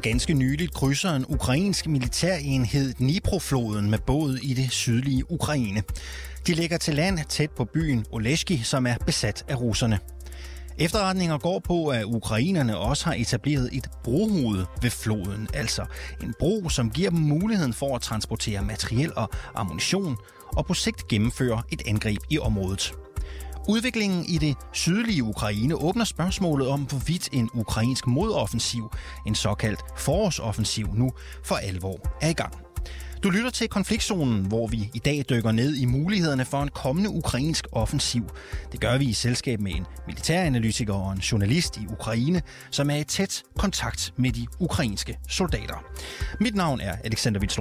ganske nyligt krydser en ukrainsk militærenhed Dnipro-floden med båd i det sydlige Ukraine. De ligger til land tæt på byen Oleski, som er besat af russerne. Efterretninger går på, at ukrainerne også har etableret et brohoved ved floden, altså en bro, som giver dem muligheden for at transportere materiel og ammunition og på sigt gennemføre et angreb i området. Udviklingen i det sydlige Ukraine åbner spørgsmålet om, hvorvidt en ukrainsk modoffensiv, en såkaldt forårsoffensiv, nu for alvor er i gang. Du lytter til konfliktzonen, hvor vi i dag dykker ned i mulighederne for en kommende ukrainsk offensiv. Det gør vi i selskab med en militæranalytiker og en journalist i Ukraine, som er i tæt kontakt med de ukrainske soldater. Mit navn er Alexander Vits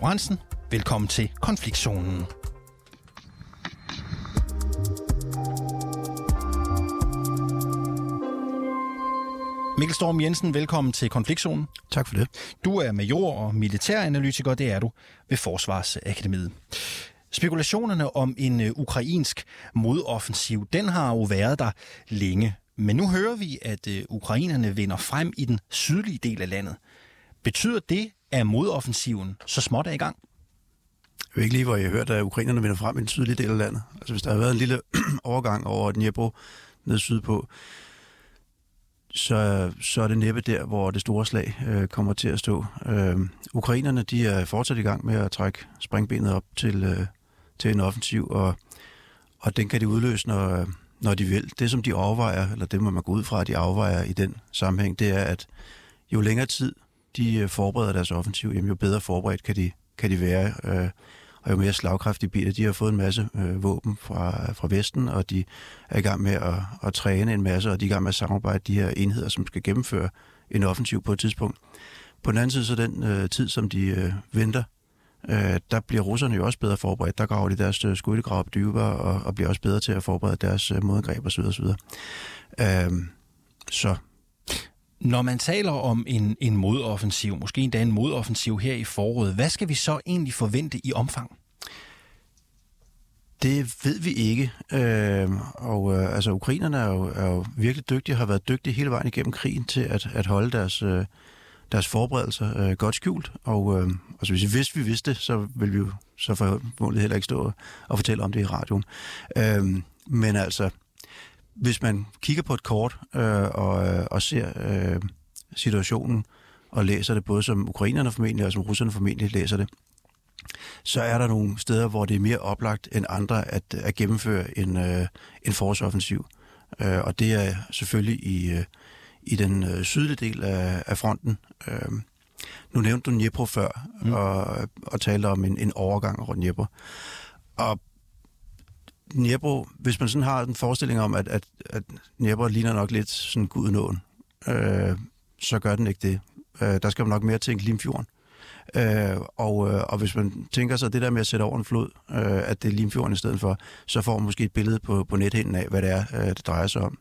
Velkommen til konfliktzonen. Mikkel Storm Jensen, velkommen til Konfliktzonen. Tak for det. Du er major og militæranalytiker, det er du ved Forsvarsakademiet. Spekulationerne om en øh, ukrainsk modoffensiv, den har jo været der længe. Men nu hører vi, at øh, ukrainerne vinder frem i den sydlige del af landet. Betyder det, at modoffensiven så småt er i gang? Jeg ved ikke lige, hvor jeg hørte, at ukrainerne vinder frem i den sydlige del af landet. Altså hvis der har været en lille overgang over Dnipro ned sydpå, så, så er det næppe der, hvor det store slag øh, kommer til at stå. Øh, ukrainerne de er fortsat i gang med at trække springbenet op til, øh, til en offensiv, og, og den kan de udløse, når, når de vil. Det, som de overvejer, eller det må man gå ud fra, at de afvejer i den sammenhæng, det er, at jo længere tid de øh, forbereder deres offensiv, jamen, jo bedre forberedt kan de, kan de være. Øh, og jo mere slagkraftige biler. De har fået en masse øh, våben fra, fra Vesten, og de er i gang med at, at træne en masse, og de er i gang med at samarbejde de her enheder, som skal gennemføre en offensiv på et tidspunkt. På den anden side, så den øh, tid, som de øh, venter, øh, der bliver russerne jo også bedre forberedt. Der graver de deres øh, skyttegrav dybere, og, og bliver også bedre til at forberede deres øh, modangreb osv. osv. Øh, så når man taler om en, en modoffensiv, måske endda en modoffensiv her i foråret, hvad skal vi så egentlig forvente i omfang? Det ved vi ikke. Øh, og øh, altså, ukrainerne er jo, er jo virkelig dygtige, har været dygtige hele vejen igennem krigen til at, at holde deres, øh, deres forberedelser øh, godt skjult. Og øh, altså, hvis, hvis vi vidste så ville vi jo så forhåbentlig heller ikke stå og fortælle om det i radioen. Øh, men altså, hvis man kigger på et kort øh, og, øh, og ser øh, situationen og læser det, både som ukrainerne formentlig og som russerne formentlig læser det, så er der nogle steder, hvor det er mere oplagt end andre at, at gennemføre en, øh, en forårsoffensiv. Øh, og det er selvfølgelig i, øh, i den øh, sydlige del af, af fronten. Øh, nu nævnte du Dnipro før, mm. og, og talte om en, en overgang over Dnipro. Og Dnipro, hvis man sådan har en forestilling om, at, at, at Dnipro ligner nok lidt sådan gudenåen, øh, så gør den ikke det. Øh, der skal man nok mere tænke Limfjorden. Øh, og, øh, og hvis man tænker sig det der med at sætte over en flod, øh, at det er Limfjorden i stedet for, så får man måske et billede på, på nethinden af, hvad det er, øh, det drejer sig om.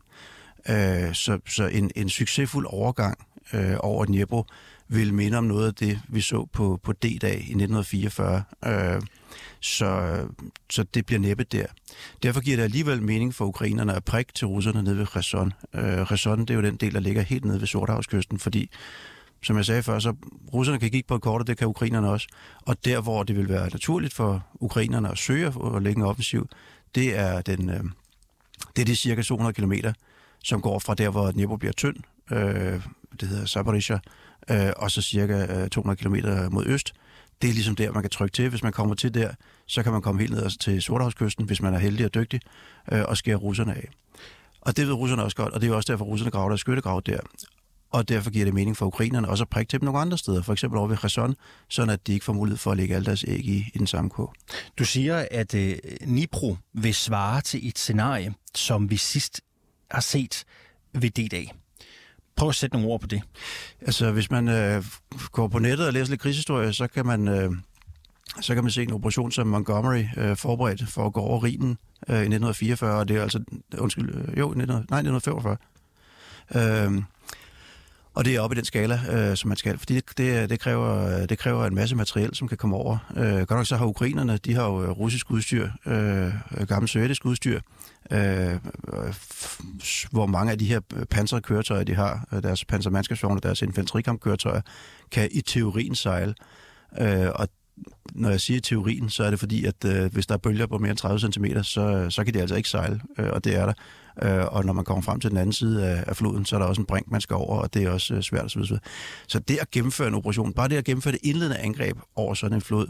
Øh, så så en, en succesfuld overgang øh, over Dnipro vil minde om noget af det, vi så på, på D-dag i 1944. Øh, så, så det bliver næppe der. Derfor giver det alligevel mening for ukrainerne at prikke til russerne nede ved Kherson. Øh, Kherson, det er jo den del, der ligger helt nede ved Sortehavskysten, fordi som jeg sagde før, så russerne kan kigge på et kort, og det kan ukrainerne også. Og der, hvor det vil være naturligt for ukrainerne at søge og lægge en offensiv, det er, den, øh, det er de cirka 200 km, som går fra der, hvor Dnipro bliver tynd, øh, det hedder Zaporizhia, øh, og så cirka øh, 200 km mod øst, det er ligesom der, man kan trykke til. Hvis man kommer til der, så kan man komme helt ned til Sortehavskysten, hvis man er heldig og dygtig, øh, og skære russerne af. Og det ved russerne også godt, og det er også derfor, russerne graver der skyttegrav der. Og derfor giver det mening for ukrainerne også at prikke til dem nogle andre steder, for eksempel over ved Kherson, sådan at de ikke får mulighed for at lægge alle deres æg i, i den samme kog. Du siger, at øh, Nipro vil svare til et scenarie, som vi sidst har set ved D-dag. Prøv at sætte nogle ord på det. Altså, hvis man øh, går på nettet og læser lidt krigshistorie, så kan man, øh, så kan man se en operation, som Montgomery øh, forberedte for at gå over Rhinen øh, i 1944, og det er altså, undskyld, øh, jo, 19, nej, 1945. Øh, og det er oppe i den skala, øh, som man skal, fordi det, det, øh, det, kræver, øh, det kræver en masse materiel, som kan komme over. Øh, godt nok så har ukrainerne, de har jo øh, russisk udstyr, øh, gammelt sovjetisk udstyr, øh, hvor mange af de her panserkøretøjer, de har, deres pansermandskabsvogne, deres infanterikampkøretøjer, kan i teorien sejle. Øh, og når jeg siger teorien, så er det fordi, at øh, hvis der er bølger på mere end 30 cm, så, øh, så kan de altså ikke sejle, øh, og det er der. Øh, og når man kommer frem til den anden side af, af floden, så er der også en brink, man skal over, og det er også øh, svært osv. Så, Så det at gennemføre en operation, bare det at gennemføre det indledende angreb over sådan en flod,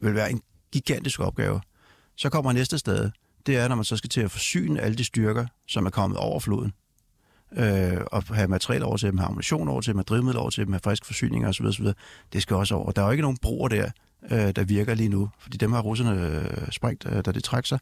vil være en gigantisk opgave. Så kommer næste sted, det er, når man så skal til at forsyne alle de styrker, som er kommet over floden øh, og have materiel over til dem, have ammunition over til dem, have drivmiddel over til dem, have friske forsyninger osv. osv. Det skal også over. Der er jo ikke nogen broer der, øh, der virker lige nu, fordi dem har russerne øh, sprængt, øh, da det trækker sig.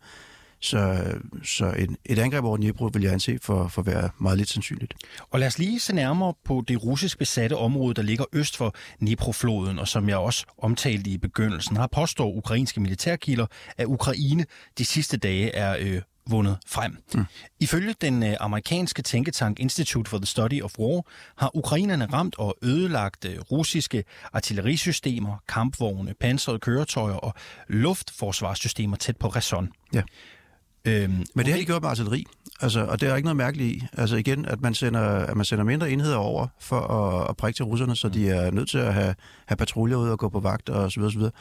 Så, så en, et angreb over Dnipro vil jeg anse for, for at være meget lidt sandsynligt. Og lad os lige se nærmere på det russisk besatte område, der ligger øst for Dnipro-floden, og som jeg også omtalte i begyndelsen, har påstår ukrainske militærkilder, at Ukraine de sidste dage er øh, vundet frem. Mm. Ifølge den øh, amerikanske tænketank Institute for the Study of War har ukrainerne ramt og ødelagt øh, russiske artillerisystemer, kampvogne, pansrede køretøjer og luftforsvarssystemer tæt på Rason. Ja. Øhm, Men det har de gjort med artilleri, altså, og det er ikke noget mærkeligt i. Altså igen, at man sender, at man sender mindre enheder over for at, at prikke til russerne, så de er nødt til at have, have patruljer ud og gå på vagt og så videre, så videre.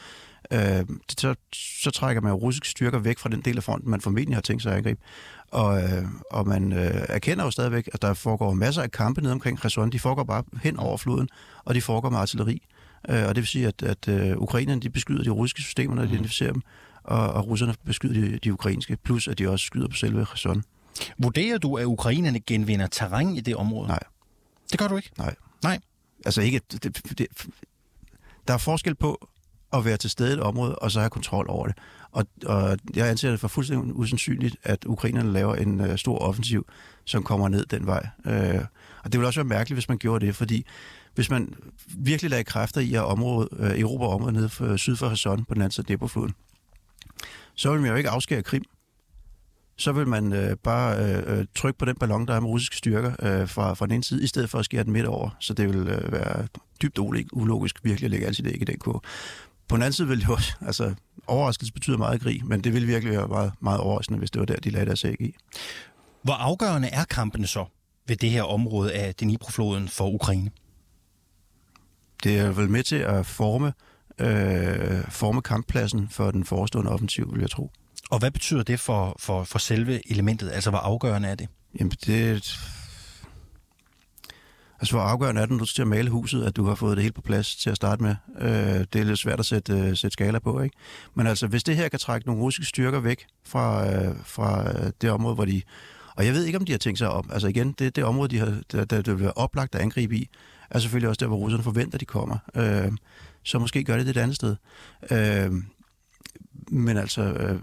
Øh, så, så trækker man russiske styrker væk fra den del af fronten, man formentlig har tænkt sig at angribe. Og, øh, og man øh, erkender jo stadigvæk, at der foregår masser af kampe nede omkring Kherson. De foregår bare hen over floden, og de foregår med artilleri. Øh, og det vil sige, at, at øh, ukrainerne de beskyder de russiske systemer, når de mm. identificerer dem, og, og russerne beskyder de, de ukrainske, plus at de også skyder på selve Kherson. Vurderer du, at ukrainerne genvinder terræn i det område? Nej. Det gør du ikke? Nej. Nej. Altså ikke... Det, det, der er forskel på at være til stede i et område, og så have kontrol over det. Og, og jeg anser det for fuldstændig usandsynligt, at ukrainerne laver en uh, stor offensiv, som kommer ned den vej. Uh, og det vil også være mærkeligt, hvis man gjorde det, fordi hvis man virkelig lagde kræfter i at område, uh, Europa området nede for, syd for Hasson på den anden side af Dnipro-floden, så vil man jo ikke afskære Krim. Så vil man uh, bare uh, trykke på den ballon, der er med russiske styrker uh, fra, fra den ene side, i stedet for at skære den midt over. Så det vil uh, være dybt ulogisk virkelig at lægge alt sit æg i den kurve. På den anden side vil det også, altså overraskelse betyder meget krig, men det ville virkelig være meget, meget overraskende, hvis det var der, de lagde deres æg i. Hvor afgørende er kampene så ved det her område af Dnipro-floden for Ukraine? Det er vel med til at forme, øh, forme kamppladsen for den forestående offensiv, vil jeg tro. Og hvad betyder det for, for, for selve elementet? Altså, hvor afgørende er det? Jamen, det, Altså, hvor afgørende er det, når du skal at male huset, at du har fået det helt på plads til at starte med? Øh, det er lidt svært at sætte, uh, sætte skala på, ikke? Men altså, hvis det her kan trække nogle russiske styrker væk fra, uh, fra øh, det område, hvor de... Og jeg ved ikke, om de har tænkt sig op. Altså igen, det, det område, de har, der, der, der bliver oplagt at angribe i, er selvfølgelig også der, hvor russerne forventer, de kommer. Øh, så måske gør det det et andet sted. Øh, men altså, øh,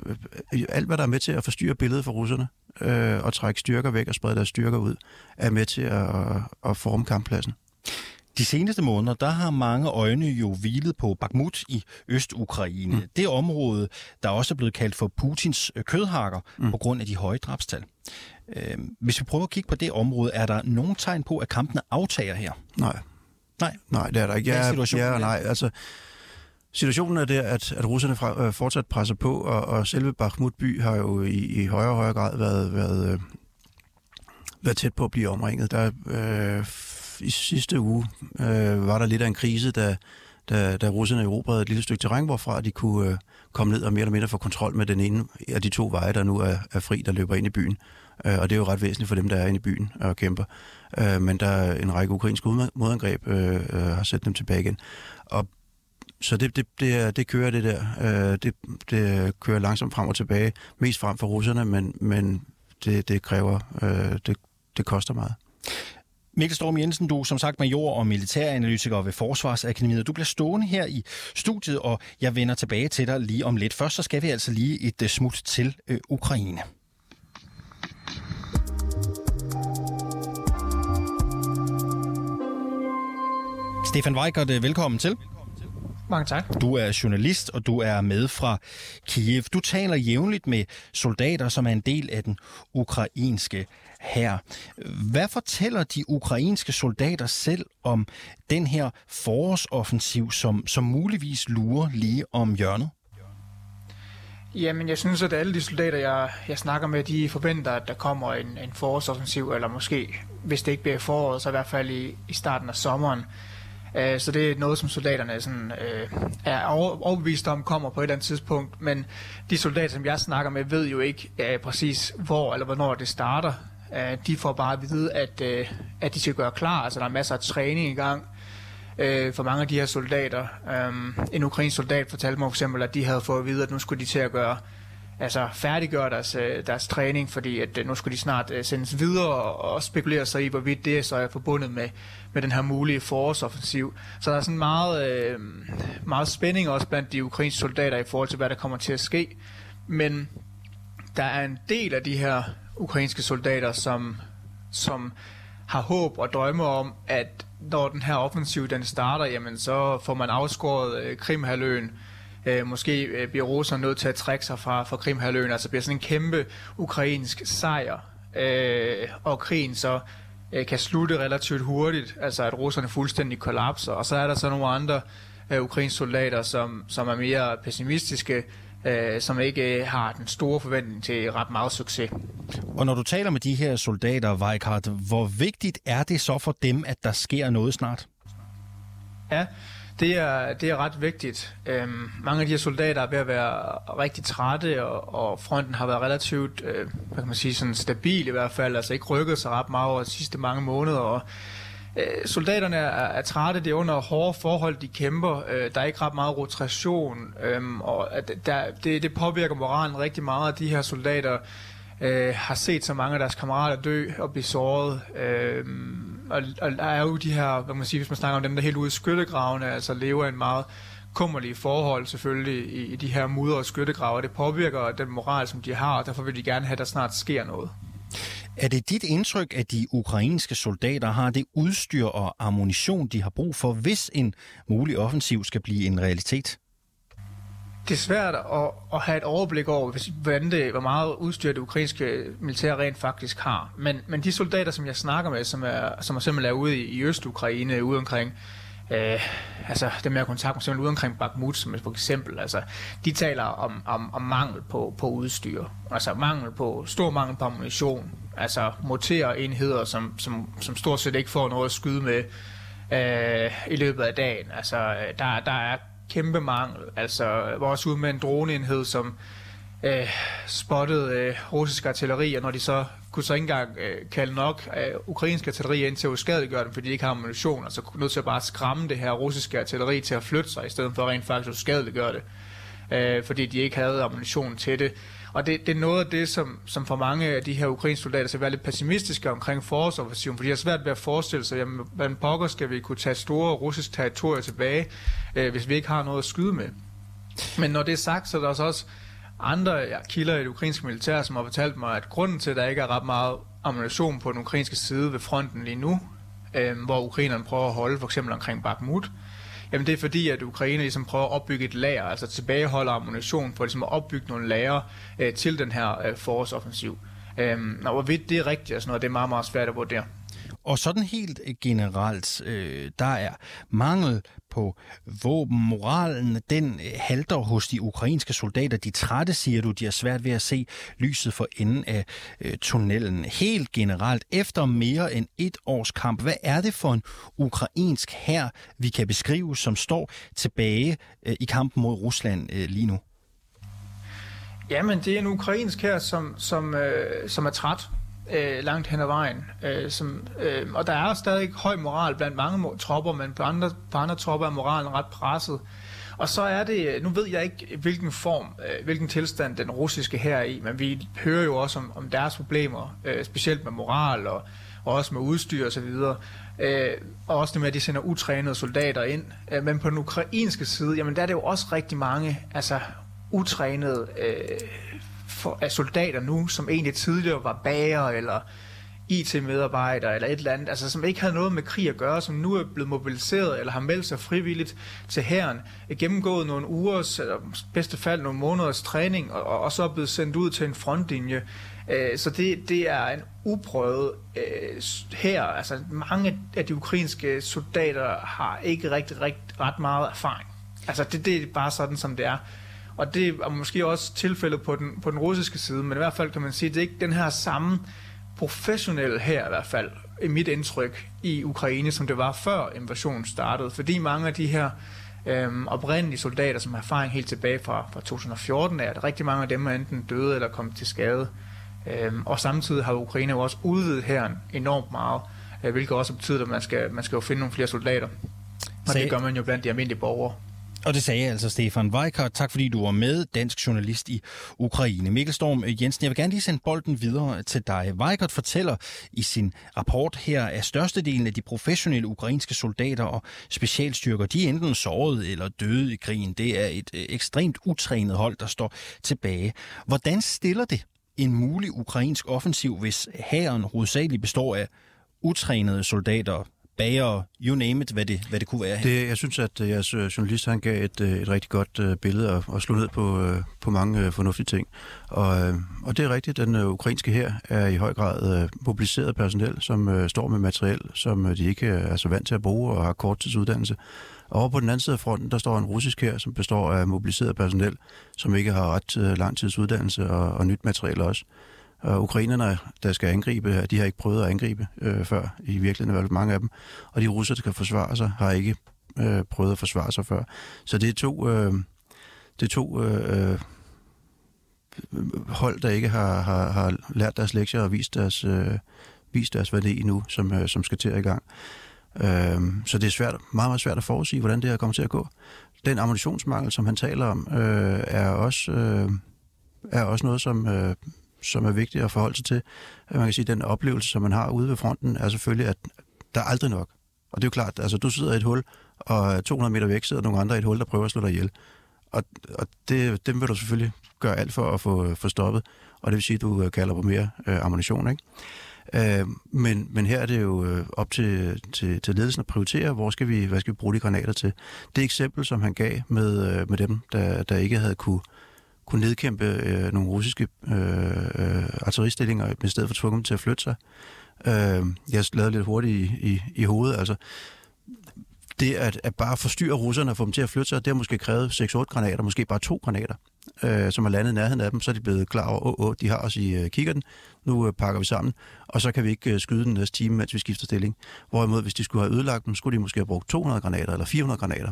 alt hvad der er med til at forstyrre billedet for russerne, øh, og trække styrker væk og sprede deres styrker ud, er med til at, at forme kamppladsen. De seneste måneder, der har mange øjne jo hvilet på Bakhmut i Øst-Ukraine. Mm. Det område, der også er blevet kaldt for Putins øh, kødhakker mm. på grund af de høje drabstal. Øh, hvis vi prøver at kigge på det område, er der nogen tegn på, at kampene aftager her? Nej. Nej? Nej, det er der ikke. Ja, ja, nej, altså... Situationen er der, at, at russerne fra, øh, fortsat presser på, og, og selve Bakhmut by har jo i, i højere og højere grad været, været, øh, været tæt på at blive omringet. Der, øh, I sidste uge øh, var der lidt af en krise, da, da, da russerne erobrede et lille stykke terræn, hvorfra de kunne øh, komme ned og mere eller mindre få kontrol med den ene af de to veje, der nu er, er fri, der løber ind i byen. Øh, og det er jo ret væsentligt for dem, der er inde i byen og kæmper. Øh, men der er en række ukrainske modangreb, øh, øh, har sat dem tilbage igen. Og så det, det, det, det kører det der. Øh, det, det kører langsomt frem og tilbage, mest frem for russerne, men, men det, det kræver, øh, det, det koster meget. Mikkel Storm Jensen, du er som sagt major og militæranalytiker ved Forsvarsakademiet. Du bliver stående her i studiet, og jeg vender tilbage til dig lige om lidt. Først så skal vi altså lige et øh, smut til øh, Ukraine. Stefan Weigert, øh, velkommen til. Mange tak. Du er journalist, og du er med fra Kiev. Du taler jævnligt med soldater, som er en del af den ukrainske her. Hvad fortæller de ukrainske soldater selv om den her forårsoffensiv, som, som muligvis lurer lige om hjørnet? Jamen, jeg synes, at alle de soldater, jeg, jeg snakker med, de forventer, at der kommer en, en forårsoffensiv, eller måske, hvis det ikke bliver foråret, så i hvert fald i, i starten af sommeren. Uh, så det er noget, som soldaterne sådan, øh, er overbevist om kommer på et eller andet tidspunkt. Men de soldater, som jeg snakker med, ved jo ikke øh, præcis, hvor eller hvornår det starter. Uh, de får bare at vide, at, øh, at de skal gøre klar. Altså, der er masser af træning i gang øh, for mange af de her soldater. Øh, en ukrainsk soldat fortalte mig for eksempel, at de havde fået at vide, at nu skulle de til at gøre altså færdiggøre deres, øh, deres træning, fordi at øh, nu skulle de snart øh, sendes videre og, spekulere sig i, hvorvidt det så er forbundet med, med den her mulige forårsoffensiv. Så der er sådan meget, meget spænding også blandt de ukrainske soldater i forhold til, hvad der kommer til at ske. Men der er en del af de her ukrainske soldater, som, som har håb og drømme om, at når den her offensiv den starter, jamen så får man afskåret Krimhaløen. Øh, måske øh, bliver Rusland nødt til at trække sig fra, fra Krimhaløen, altså bliver sådan en kæmpe ukrainsk sejr, øh, og krigen så øh, kan slutte relativt hurtigt, altså at russerne fuldstændig kollapser. Og så er der så nogle andre øh, ukrainske soldater, som, som er mere pessimistiske, øh, som ikke har den store forventning til ret meget succes. Og når du taler med de her soldater, Weikart, hvor vigtigt er det så for dem, at der sker noget snart? Ja, det er, det er ret vigtigt. Øhm, mange af de her soldater er ved at være rigtig trætte, og, og fronten har været relativt, øh, hvad kan man sige, sådan stabil i hvert fald, altså ikke rykket sig ret meget over de sidste mange måneder, og Øh, soldaterne er, er trætte, det er under hårde forhold, de kæmper. Øh, der er ikke ret meget rotation, øh, og at der, det, det påvirker moralen rigtig meget, at de her soldater øh, har set så mange af deres kammerater dø og blive såret. Øh, og, og der er jo de her, hvad man siger, hvis man snakker om dem, der helt ude i skyttegravene, altså lever i en meget kummerlige forhold selvfølgelig i, i de her mudder og skyttegrave, det påvirker den moral, som de har, og derfor vil de gerne have, at der snart sker noget. Er det dit indtryk, at de ukrainske soldater har det udstyr og ammunition, de har brug for, hvis en mulig offensiv skal blive en realitet? Det er svært at, at have et overblik over, hvordan det, hvor meget udstyr det ukrainske militær rent faktisk har. Men, men de soldater, som jeg snakker med, som er, som er simpelthen er ude i, i Øst-Ukraine, ude omkring Øh, altså dem jeg har kontakt med simpelthen ude omkring Bakhmut som for eksempel, altså de taler om, om, om mangel på, på udstyr, altså mangel på, stor mangel på ammunition, altså enheder, som, som, som stort set ikke får noget at skyde med øh, i løbet af dagen. Altså øh, der, der er kæmpe mangel, altså vores ude med en droneenhed, som øh, spottede øh, russisk artilleri, og når de så kunne så ikke engang øh, kalde nok øh, ukrainsk artilleri ind til at uskadeliggøre dem, fordi de ikke har ammunition, altså nødt til at bare skræmme det her russiske artilleri til at flytte sig, i stedet for rent faktisk at uskadeliggøre det, øh, fordi de ikke havde ammunition til det. Og det, det er noget af det, som, som for mange af de her ukrainske soldater skal være lidt pessimistiske omkring forårsoffensiven, fordi de har svært ved at forestille sig, jamen, hvordan pokker skal vi kunne tage store russiske territorier tilbage, øh, hvis vi ikke har noget at skyde med. Men når det er sagt, så er der også andre ja, kilder i det ukrainske militær, som har fortalt mig, at grunden til, at der ikke er ret meget ammunition på den ukrainske side ved fronten lige nu, øh, hvor ukrainerne prøver at holde for eksempel omkring Bakhmut, jamen det er fordi, at Ukraine ligesom prøver at opbygge et lager, altså tilbageholder ammunition for ligesom at opbygge nogle lager øh, til den her øh, forårsoffensiv. Øhm, og hvorvidt det er rigtigt, altså noget, det er meget, meget svært at vurdere. Og sådan helt generelt, øh, der er mangel på våben. Moralen, den øh, halter hos de ukrainske soldater. De trætte, siger du, de har svært ved at se lyset for enden af øh, tunnelen. Helt generelt, efter mere end et års kamp, hvad er det for en ukrainsk her, vi kan beskrive, som står tilbage øh, i kampen mod Rusland øh, lige nu? Jamen, det er en ukrainsk her, som, som, øh, som er træt øh, langt hen ad vejen. Øh, som, øh, og der er stadig høj moral blandt mange tropper, men på andre, på andre tropper er moralen ret presset. Og så er det, øh, nu ved jeg ikke, hvilken form, øh, hvilken tilstand den russiske her er i, men vi hører jo også om, om deres problemer, øh, specielt med moral og, og også med udstyr osv., øh, og også det med, at de sender utrænede soldater ind. Øh, men på den ukrainske side, jamen der er det jo også rigtig mange altså, utrænede øh, for, af soldater nu, som egentlig tidligere var bager eller IT-medarbejdere eller et eller andet, altså som ikke havde noget med krig at gøre, som nu er blevet mobiliseret eller har meldt sig frivilligt til herren, er gennemgået nogle ugers, eller bedste fald nogle måneders træning, og, og så er blevet sendt ud til en frontlinje. Øh, så det, det er en uprøvet øh, her. Altså mange af de ukrainske soldater har ikke rigtig, rigtig ret meget erfaring. Altså det, det er bare sådan, som det er. Og det er måske også tilfældet på den, på den russiske side, men i hvert fald kan man sige, at det er ikke den her samme professionelle her i hvert fald, i mit indtryk, i Ukraine, som det var før invasionen startede. Fordi mange af de her øhm, oprindelige soldater, som har erfaring helt tilbage fra, fra 2014, er at rigtig mange af dem er enten døde eller kommet til skade. Øhm, og samtidig har Ukraine jo også udvidet her enormt meget, øh, hvilket også betyder, at man skal, man skal jo finde nogle flere soldater. Og det gør man jo blandt de almindelige borgere. Og det sagde altså Stefan Weikert. Tak fordi du var med, dansk journalist i Ukraine. Mikkel Storm øh, Jensen, jeg vil gerne lige sende bolden videre til dig. Weikert fortæller i sin rapport her, at størstedelen af de professionelle ukrainske soldater og specialstyrker, de er enten såret eller døde i krigen. Det er et øh, ekstremt utrænet hold, der står tilbage. Hvordan stiller det en mulig ukrainsk offensiv, hvis hæren hovedsageligt består af utrænede soldater, bager, you name it, hvad det, hvad det kunne være. Det, jeg synes, at øh, jeres øh, journalist han gav et, øh, et rigtig godt billede og, og slog ned på, på mange fornuftige ting. Og, og det er rigtigt, den ukrainske her er i høj grad mobiliseret personel, som står med materiel, som de ikke er så vant til at bruge og har korttidsuddannelse. Og over på den anden side af fronten, der står en russisk her, som består af mobiliseret personel, som ikke har ret lang tids uddannelse og, og nyt materiel også. Og ukrainerne, der skal angribe, de har ikke prøvet at angribe øh, før, i virkeligheden i mange af dem. Og de russere, der skal forsvare sig, har ikke øh, prøvet at forsvare sig før. Så det er to, øh, det er to øh, øh, hold, der ikke har, har, har lært deres lektier og vist deres, øh, vist deres værdi nu, som, øh, som skal til at i gang. Øh, så det er svært, meget, meget svært at forudsige, hvordan det her kommer til at gå. Den ammunitionsmangel, som han taler om, øh, er, også, øh, er også noget, som, øh, som er vigtigt at forholde sig til. Øh, man kan sige, at den oplevelse, som man har ude ved fronten, er selvfølgelig, at der er aldrig nok. Og det er jo klart, altså du sidder i et hul, og 200 meter væk sidder nogle andre i et hul, der prøver at slå dig ihjel. Og, og det, dem vil du selvfølgelig gøre alt for at få, få stoppet, og det vil sige, at du øh, kalder på mere øh, ammunition, ikke? Øh, men, men her er det jo øh, op til, til, til ledelsen at prioritere, hvor skal vi, hvad skal vi bruge de granater til. Det eksempel, som han gav med, med dem, der, der ikke havde kunne kunne nedkæmpe øh, nogle russiske øh, øh, artilleristillinger, i stedet for tvunget til at flytte sig. Øh, jeg lavede lidt hurtigt i, i, i hovedet. Altså, det at, at bare forstyrre russerne og få dem til at flytte sig, det har måske krævet 6-8 granater, måske bare to granater, øh, som er landet i nærheden af dem. Så er de blevet klar over, åh, åh de har os i øh, kikkerten, nu øh, pakker vi sammen, og så kan vi ikke øh, skyde den næste time, mens vi skifter stilling. Hvorimod, hvis de skulle have ødelagt dem, skulle de måske have brugt 200 granater eller 400 granater.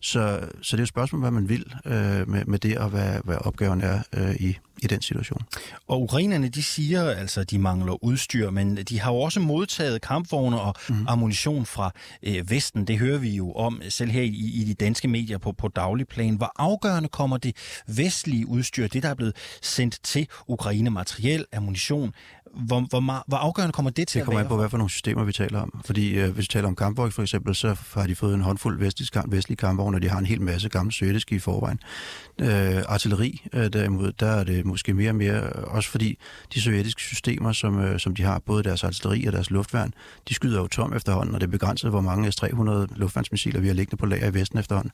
Så, så det er et spørgsmål, hvad man vil øh, med, med det, og hvad, hvad opgaven er øh, i, i den situation. Og ukrainerne, de siger altså, at de mangler udstyr, men de har jo også modtaget kampvogne og mm. ammunition fra øh, Vesten. Det hører vi jo om selv her i, i de danske medier på, på daglig plan. Hvor afgørende kommer det vestlige udstyr, det der er blevet sendt til Ukraine, materiel, ammunition, hvor, hvor, hvor afgørende kommer det til Det kommer an på, hvad for nogle systemer vi taler om. Fordi øh, hvis vi taler om kampvogne for eksempel, så har de fået en håndfuld vestlige, kamp, vestlige kampvogne, og de har en hel masse gamle sovjetiske i forvejen. Øh, artilleri øh, derimod, der er det måske mere og mere, også fordi de sovjetiske systemer, som, øh, som de har, både deres artilleri og deres luftværn, de skyder jo tom efterhånden, og det er begrænset, hvor mange S-300 luftværnsmissiler vi har liggende på lager i Vesten efterhånden.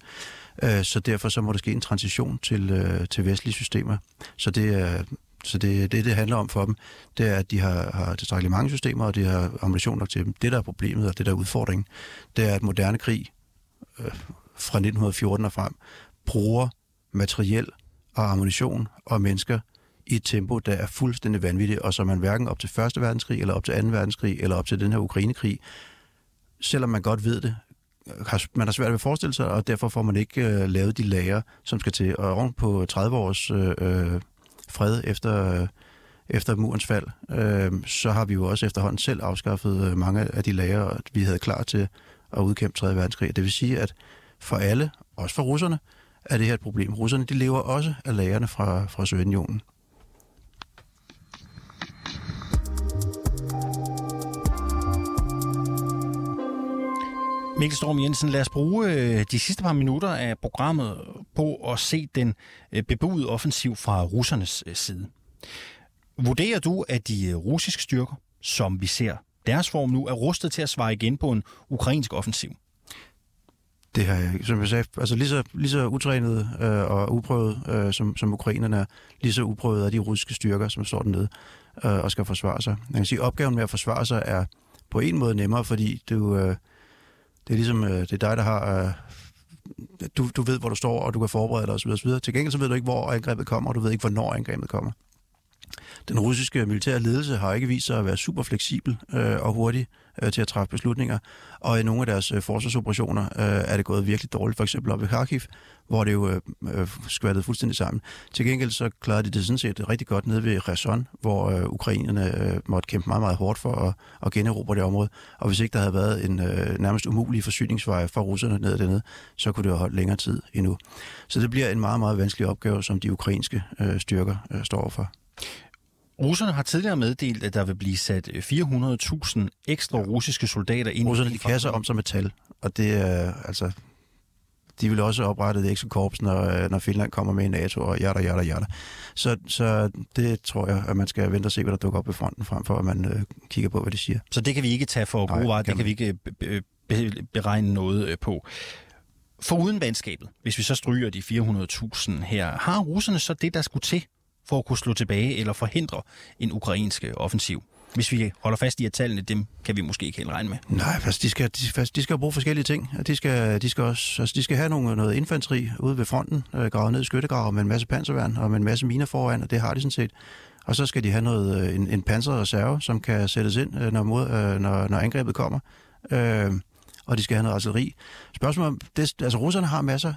Øh, så derfor så må der ske en transition til, øh, til vestlige systemer. Så det er, så det, det, det handler om for dem, det er, at de har, har tilstrækkeligt mange systemer, og de har ammunition nok til dem. Det, der er problemet, og det, der er udfordringen, det er, at moderne krig øh, fra 1914 og frem bruger materiel og ammunition og mennesker i et tempo, der er fuldstændig vanvittigt, og som man hverken op til 1. verdenskrig, eller op til 2. verdenskrig, eller op til den her Ukrainekrig, selvom man godt ved det, har, man har svært ved at forestille sig, og derfor får man ikke øh, lavet de lager, som skal til. Og oven på 30 års øh, øh, fred efter, øh, efter murens fald, øh, så har vi jo også efterhånden selv afskaffet øh, mange af de lager, vi havde klar til at udkæmpe 3. verdenskrig. Det vil sige, at for alle, også for russerne, er det her et problem. Russerne de lever også af lærerne fra, fra Sovjetunionen. Mikkel Storm Jensen, lad os bruge øh, de sidste par minutter af programmet på at se den øh, bebudede offensiv fra russernes øh, side. Vurderer du, at de russiske styrker som vi ser deres form nu, er rustet til at svare igen på en ukrainsk offensiv? Det har jeg, som jeg sagde, altså lige så, lige så utrænet øh, og uprøvet, øh, som, som ukrainerne er, lige så uprøvet er de russiske styrker, som står dernede øh, og skal forsvare sig. Man kan sige, at opgaven med at forsvare sig er på en måde nemmere, fordi du, øh, det er ligesom, øh, det er dig, der har... Øh, du, du ved, hvor du står, og du kan forberede dig osv. osv. Til gengæld så ved du ikke, hvor angrebet kommer, og du ved ikke, hvornår angrebet kommer. Den russiske militære ledelse har ikke vist sig at være super fleksibel øh, og hurtig øh, til at træffe beslutninger, og i nogle af deres øh, forsvarsoperationer øh, er det gået virkelig dårligt, for eksempel op i Kharkiv, hvor det jo øh, øh, skvattede fuldstændig sammen. Til gengæld så klarede de det sådan set rigtig godt nede ved Kherson, hvor øh, ukrainerne øh, måtte kæmpe meget, meget hårdt for at, at generobre det område, og hvis ikke der havde været en øh, nærmest umulig forsyningsvej for russerne ned dernede, så kunne det have holdt længere tid endnu. Så det bliver en meget, meget vanskelig opgave, som de ukrainske øh, styrker øh, står for. Russerne har tidligere meddelt, at der vil blive sat 400.000 ekstra russiske soldater ind Russerne de kasser om sig med tal, og det er altså... De vil også oprette det ekstra korps, når, når Finland kommer med i NATO, og jada, jada, jada. Så, så det tror jeg, at man skal vente og se, hvad der dukker op i fronten, frem for at man øh, kigger på, hvad de siger. Så det kan vi ikke tage for gode varer, det kan vi ikke be- be- beregne noget øh, på. For uden vandskabet, hvis vi så stryger de 400.000 her, har russerne så det, der skulle til for at kunne slå tilbage eller forhindre en ukrainsk øh, offensiv? Hvis vi holder fast i, at tallene, dem kan vi måske ikke helt regne med. Nej, altså, de skal, de, de skal bruge forskellige ting. De skal, de skal, også, altså, de skal have nogle, noget infanteri ude ved fronten, øh, gravet ned i skyttegrave med en masse panserværn og med en masse miner foran, og det har de sådan set. Og så skal de have noget, øh, en, en panserreserve, som kan sættes ind, øh, når, mod, øh, når, når angrebet kommer. Øh, og de skal have noget artilleri. Spørgsmålet om, det, altså russerne har masser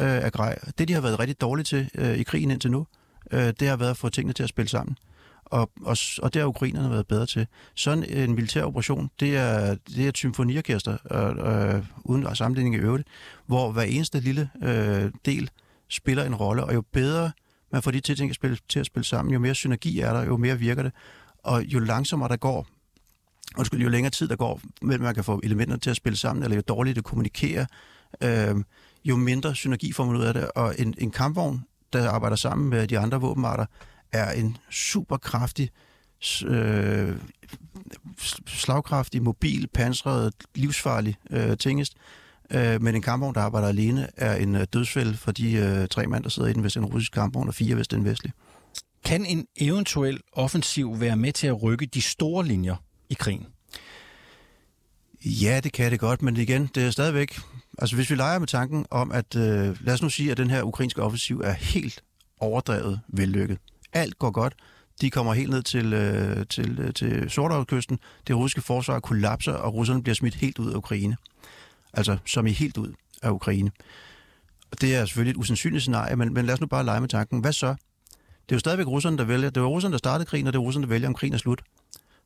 øh, af grej. Det, de har været rigtig dårlige til øh, i krigen indtil nu, øh, det har været at få tingene til at spille sammen. Og, og, og det har ukrainerne været bedre til. Sådan en militær operation, det er, det er et symfoniorkester, øh, øh, uden sammenligning i øvrigt, hvor hver eneste lille øh, del spiller en rolle, og jo bedre man får de til, ting at spille, til at spille sammen, jo mere synergi er der, jo mere virker det. Og jo langsommere der går, og jo længere tid der går, mellem man kan få elementerne til at spille sammen, eller jo dårligere det kommunikerer, øh, jo mindre synergi får man ud af det. Og en, en kampvogn der arbejder sammen med de andre våbenarter, er en super kraftig, øh, slagkraftig, mobil, pansret, livsfarlig øh, tingest. Øh, men en kampvogn, der arbejder alene, er en øh, dødsfælde for de øh, tre mand, der sidder i den, hvis en russisk kampvogn, og fire, hvis den vestlig. Kan en eventuel offensiv være med til at rykke de store linjer i krigen? Ja, det kan det godt, men igen, det er stadigvæk Altså hvis vi leger med tanken om, at øh, lad os nu sige, at den her ukrainske offensiv er helt overdrevet vellykket. Alt går godt. De kommer helt ned til, øh, til, øh, til Sortehavskysten. Det russiske forsvar kollapser, og russerne bliver smidt helt ud af Ukraine. Altså som i helt ud af Ukraine. Og det er selvfølgelig et usandsynligt scenarie, men, men lad os nu bare lege med tanken. Hvad så? Det er jo stadigvæk russerne, der vælger. Det var russerne, der startede krigen, og det er russerne, der vælger, om krigen er slut.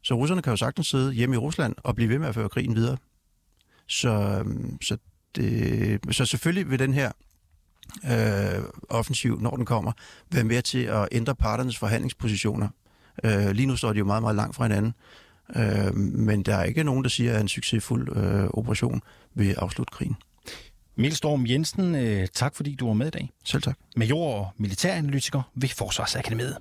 Så russerne kan jo sagtens sidde hjemme i Rusland og blive ved med at føre krigen videre. Så, øhm, så det, så selvfølgelig vil den her øh, offensiv, når den kommer, være med til at ændre parternes forhandlingspositioner. Øh, lige nu står de jo meget, meget langt fra hinanden, øh, men der er ikke nogen, der siger, at en succesfuld øh, operation vil afslutte krigen. Mikkel Storm Jensen, øh, tak fordi du var med i dag. Selv tak. Major og militæranalytiker ved Forsvarsakademiet.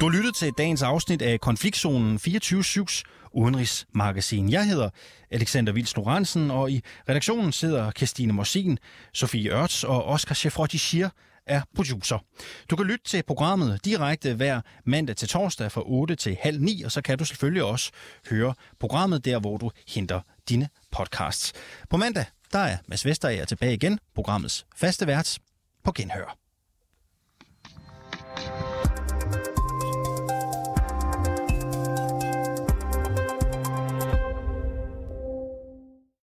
Du har lyttet til dagens afsnit af Konfliktzonen 24-7's udenrigsmagasin. Jeg hedder Alexander Vils Lorentzen, og i redaktionen sidder Christine Morsin, Sofie Ørts og Oscar Chefrodigir er producer. Du kan lytte til programmet direkte hver mandag til torsdag fra 8 til halv 9, og så kan du selvfølgelig også høre programmet der, hvor du henter dine podcasts. På mandag, der er Mads Vesterager tilbage igen, programmets faste vært på Genhør.